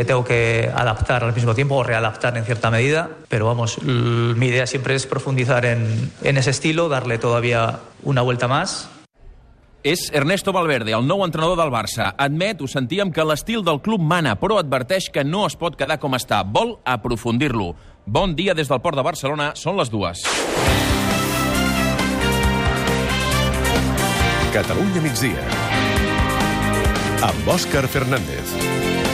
me tengo que adaptar al mismo tiempo o readaptar en cierta medida, pero vamos, mi idea siempre es profundizar en, en ese estilo, darle todavía una vuelta más És Ernesto Valverde, el nou entrenador del Barça. Admet, ho sentíem, que l'estil del club mana, però adverteix que no es pot quedar com està. Vol aprofundir-lo. Bon dia des del Port de Barcelona, són les dues. Catalunya migdia. Amb Òscar Fernández.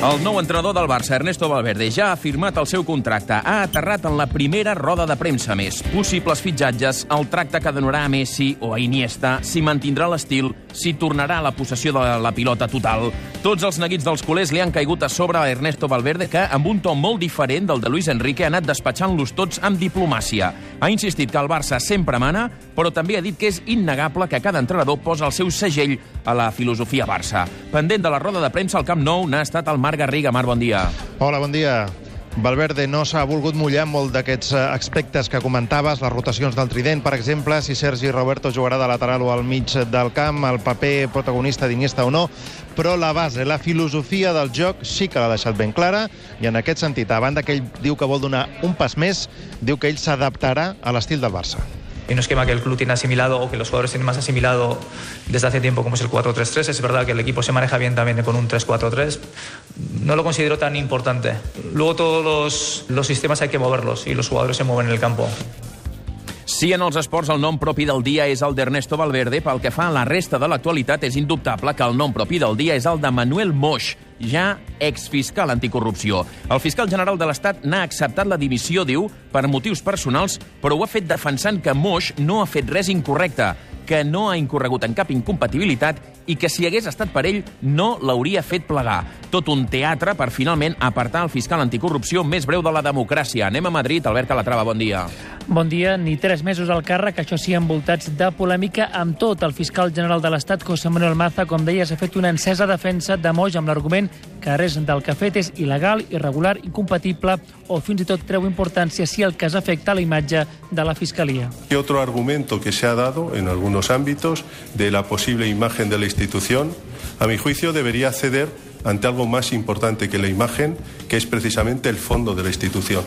El nou entrenador del Barça, Ernesto Valverde, ja ha firmat el seu contracte. Ha aterrat en la primera roda de premsa més. Possibles fitxatges, el tracte que donarà a Messi o a Iniesta, si mantindrà l'estil, si tornarà a la possessió de la pilota total. Tots els neguits dels culers li han caigut a sobre a Ernesto Valverde, que, amb un to molt diferent del de Luis Enrique, ha anat despatxant-los tots amb diplomàcia. Ha insistit que el Barça sempre mana, però també ha dit que és innegable que cada entrenador posa el seu segell a la filosofia Barça. Pendent de la roda de premsa al Camp Nou n'ha estat el Marc Garriga. Marc, bon dia. Hola, bon dia. Valverde no s'ha volgut mullar molt d'aquests eh, aspectes que comentaves, les rotacions del trident, per exemple, si Sergi Roberto jugarà de lateral o al mig del camp, el paper protagonista d'Iniesta o no, però la base, la filosofia del joc sí que l'ha deixat ben clara i en aquest sentit, a banda que ell diu que vol donar un pas més, diu que ell s'adaptarà a l'estil del Barça. Y un esquema que el club tiene asimilado o que los jugadores tienen más asimilado desde hace tiempo como es el 4-3-3. Es verdad que el equipo se maneja bien también con un 3-4-3. No lo considero tan importante. Luego todos los, los sistemas hay que moverlos y los jugadores se mueven en el campo. Si en els esports el nom propi del dia és el d'Ernesto Valverde, pel que fa a la resta de l'actualitat és indubtable que el nom propi del dia és el de Manuel Moix, ja exfiscal anticorrupció. El fiscal general de l'Estat n'ha acceptat la dimissió, diu, per motius personals, però ho ha fet defensant que Moix no ha fet res incorrecte, que no ha incorregut en cap incompatibilitat i que si hagués estat per ell no l'hauria fet plegar. Tot un teatre per finalment apartar el fiscal anticorrupció més breu de la democràcia. Anem a Madrid. Albert Calatrava, bon dia. Bon dia. Ni tres mesos al càrrec, això sí, envoltats de polèmica amb tot. El fiscal general de l'Estat, José Manuel Maza, com deia, s'ha fet una encesa defensa de Moix amb l'argument que res del que ha fet és il·legal, irregular, incompatible o fins i tot treu importància si el cas afecta la imatge de la Fiscalia. Y otro argumento que se ha dado en algunos ámbitos de la posible imagen de la institución, a mi juicio debería ceder ante algo más importante que la imagen, que es precisamente el fondo de la institución.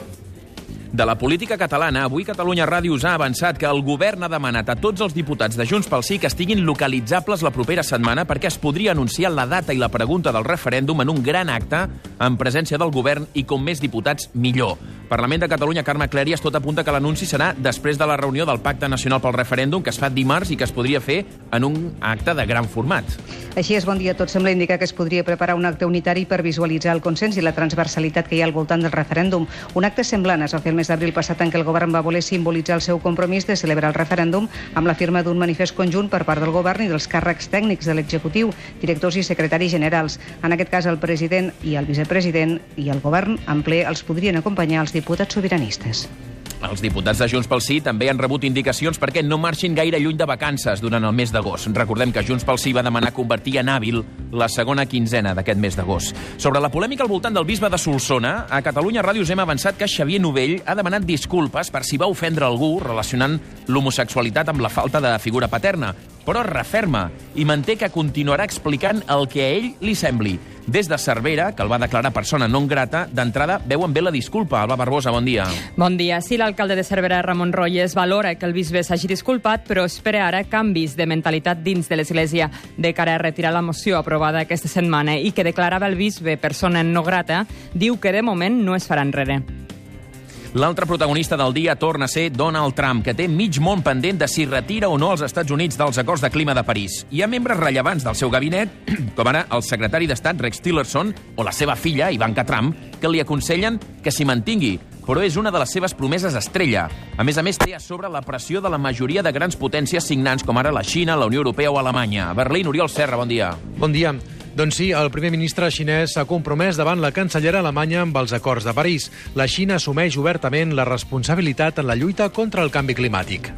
De la política catalana, avui Catalunya Ràdio ha avançat que el govern ha demanat a tots els diputats de Junts pel Sí que estiguin localitzables la propera setmana perquè es podria anunciar la data i la pregunta del referèndum en un gran acte en presència del govern i com més diputats, millor. Parlament de Catalunya, Carme Clèries, tot apunta que l'anunci serà després de la reunió del Pacte Nacional pel Referèndum que es fa dimarts i que es podria fer en un acte de gran format. Així és, bon dia a tots. Sembla indicar que es podria preparar un acte unitari per visualitzar el consens i la transversalitat que hi ha al voltant del referèndum. Un acte semblant es va fer el mes d'abril passat en què el govern va voler simbolitzar el seu compromís de celebrar el referèndum amb la firma d'un manifest conjunt per part del govern i dels càrrecs tècnics de l'executiu, directors i secretaris generals. En aquest cas, el president i el vicepresident i el govern en ple els podrien acompanyar els diputats sobiranistes. Els diputats de Junts pel Sí també han rebut indicacions perquè no marxin gaire lluny de vacances durant el mes d'agost. Recordem que Junts pel Sí va demanar convertir en hàbil la segona quinzena d'aquest mes d'agost. Sobre la polèmica al voltant del bisbe de Solsona, a Catalunya Ràdio us hem avançat que Xavier Novell ha demanat disculpes per si va ofendre algú relacionant l'homosexualitat amb la falta de figura paterna, però referma i manté que continuarà explicant el que a ell li sembli. Des de Cervera, que el va declarar persona non grata, d'entrada veuen bé la disculpa. Alba Barbosa, bon dia. Bon dia. Sí, l'alcalde de Cervera, Ramon Royes, valora que el bisbe s'hagi disculpat, però espera ara canvis de mentalitat dins de l'Església de cara a retirar la moció aprovada aquesta setmana i que declarava el bisbe persona no grata, diu que de moment no es farà enrere. L'altre protagonista del dia torna a ser Donald Trump, que té mig món pendent de si retira o no els Estats Units dels acords de clima de París. Hi ha membres rellevants del seu gabinet, com ara el secretari d'Estat Rex Tillerson o la seva filla, Ivanka Trump, que li aconsellen que s'hi mantingui, però és una de les seves promeses estrella. A més a més, té a sobre la pressió de la majoria de grans potències signants, com ara la Xina, la Unió Europea o Alemanya. Berlín, Oriol Serra, bon dia. Bon dia. Doncs sí, el primer ministre xinès s'ha compromès davant la cancellera alemanya amb els acords de París. La Xina assumeix obertament la responsabilitat en la lluita contra el canvi climàtic.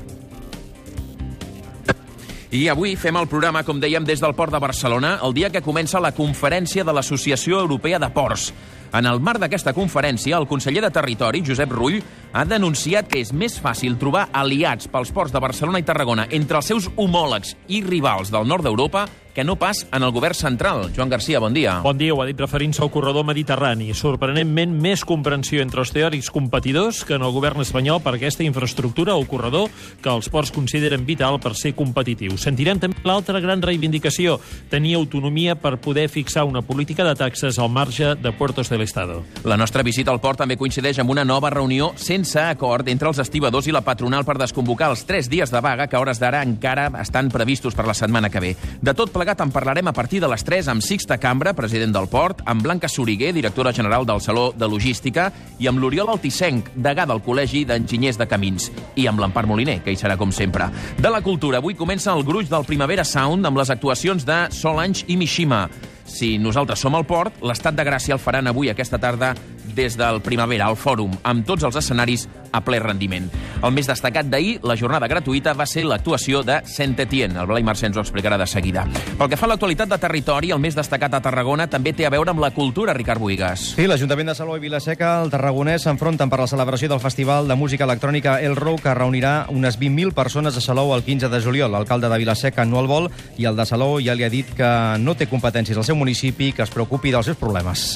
I avui fem el programa, com dèiem, des del Port de Barcelona, el dia que comença la conferència de l'Associació Europea de Ports. En el marc d'aquesta conferència, el conseller de Territori, Josep Rull, ha denunciat que és més fàcil trobar aliats pels ports de Barcelona i Tarragona entre els seus homòlegs i rivals del nord d'Europa que no pas en el govern central. Joan Garcia, bon dia. Bon dia, ho ha dit referint-se al corredor mediterrani. Sorprenentment, més comprensió entre els teòrics competidors que en el govern espanyol per aquesta infraestructura o corredor que els ports consideren vital per ser competitius. Sentirem també l'altra gran reivindicació, tenir autonomia per poder fixar una política de taxes al marge de Puertos del Estado. La nostra visita al port també coincideix amb una nova reunió sense acord entre els estibadors i la patronal per desconvocar els tres dies de vaga que a hores d'ara encara estan previstos per la setmana que ve. De tot plegat en parlarem a partir de les 3 amb Sixta Cambra, president del port, amb Blanca Soriguer, directora general del Saló de Logística, i amb l'Oriol Altissenc, degà del Col·legi d'Enginyers de Camins, i amb l'Empar Moliner, que hi serà com sempre. De la cultura, avui comença el gruix del Primavera Sound amb les actuacions de Solange i Mishima. Si nosaltres som al port, l'estat de Gràcia el faran avui, aquesta tarda, des del Primavera, al Fòrum, amb tots els escenaris a ple rendiment. El més destacat d'ahir, la jornada gratuïta, va ser l'actuació de Saint-Étienne. El Blai Mercè ens ho explicarà de seguida. Pel que fa a l'actualitat de territori, el més destacat a Tarragona també té a veure amb la cultura, Ricard Buigas. Sí, l'Ajuntament de Salou i Vilaseca, el Tarragonès, s'enfronten per la celebració del Festival de Música Electrònica El Row, que reunirà unes 20.000 persones a Salou el 15 de juliol. L'alcalde de Vilaseca no el vol i el de Salou ja li ha dit que no té competències al seu municipi, que es preocupi dels seus problemes.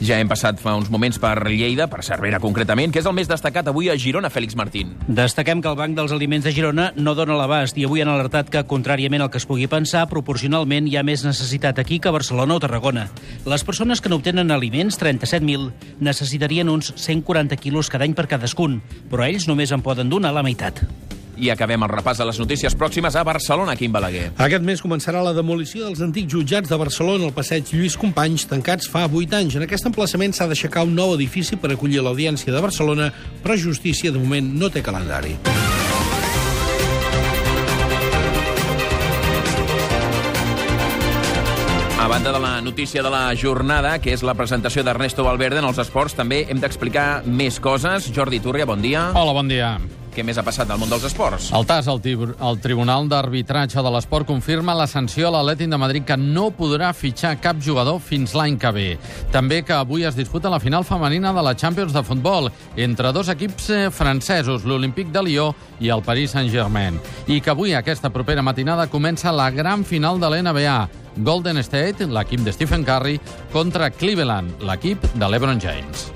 Ja hem passat fa uns moments per Lleida, per Cervera concretament, que és el més destacat avui a Girona, Fèlix Martín. Destaquem que el Banc dels Aliments de Girona no dona l'abast i avui han alertat que, contràriament al que es pugui pensar, proporcionalment hi ha més necessitat aquí que a Barcelona o Tarragona. Les persones que no obtenen aliments, 37.000, necessitarien uns 140 quilos cada any per cadascun, però ells només en poden donar la meitat. I acabem el repàs de les notícies pròximes a Barcelona, Quim Balaguer. Aquest mes començarà la demolició dels antics jutjats de Barcelona al passeig Lluís Companys, tancats fa 8 anys. En aquest emplaçament s'ha d'aixecar un nou edifici per acollir l'Audiència de Barcelona, però Justícia, de moment, no té calendari. A banda de la notícia de la jornada, que és la presentació d'Ernesto Valverde en els esports, també hem d'explicar més coses. Jordi Túria, bon dia. Hola, bon dia. Què més ha passat al món dels esports? El TAS, el, el Tribunal d'Arbitratge de l'Esport, confirma la sanció a l'Atlètic de Madrid que no podrà fitxar cap jugador fins l'any que ve. També que avui es disputa la final femenina de la Champions de futbol entre dos equips eh, francesos, l'Olímpic de Lió i el Paris Saint-Germain. I que avui, aquesta propera matinada, comença la gran final de l'NBA. Golden State, l'equip de Stephen Curry, contra Cleveland, l'equip de LeBron James.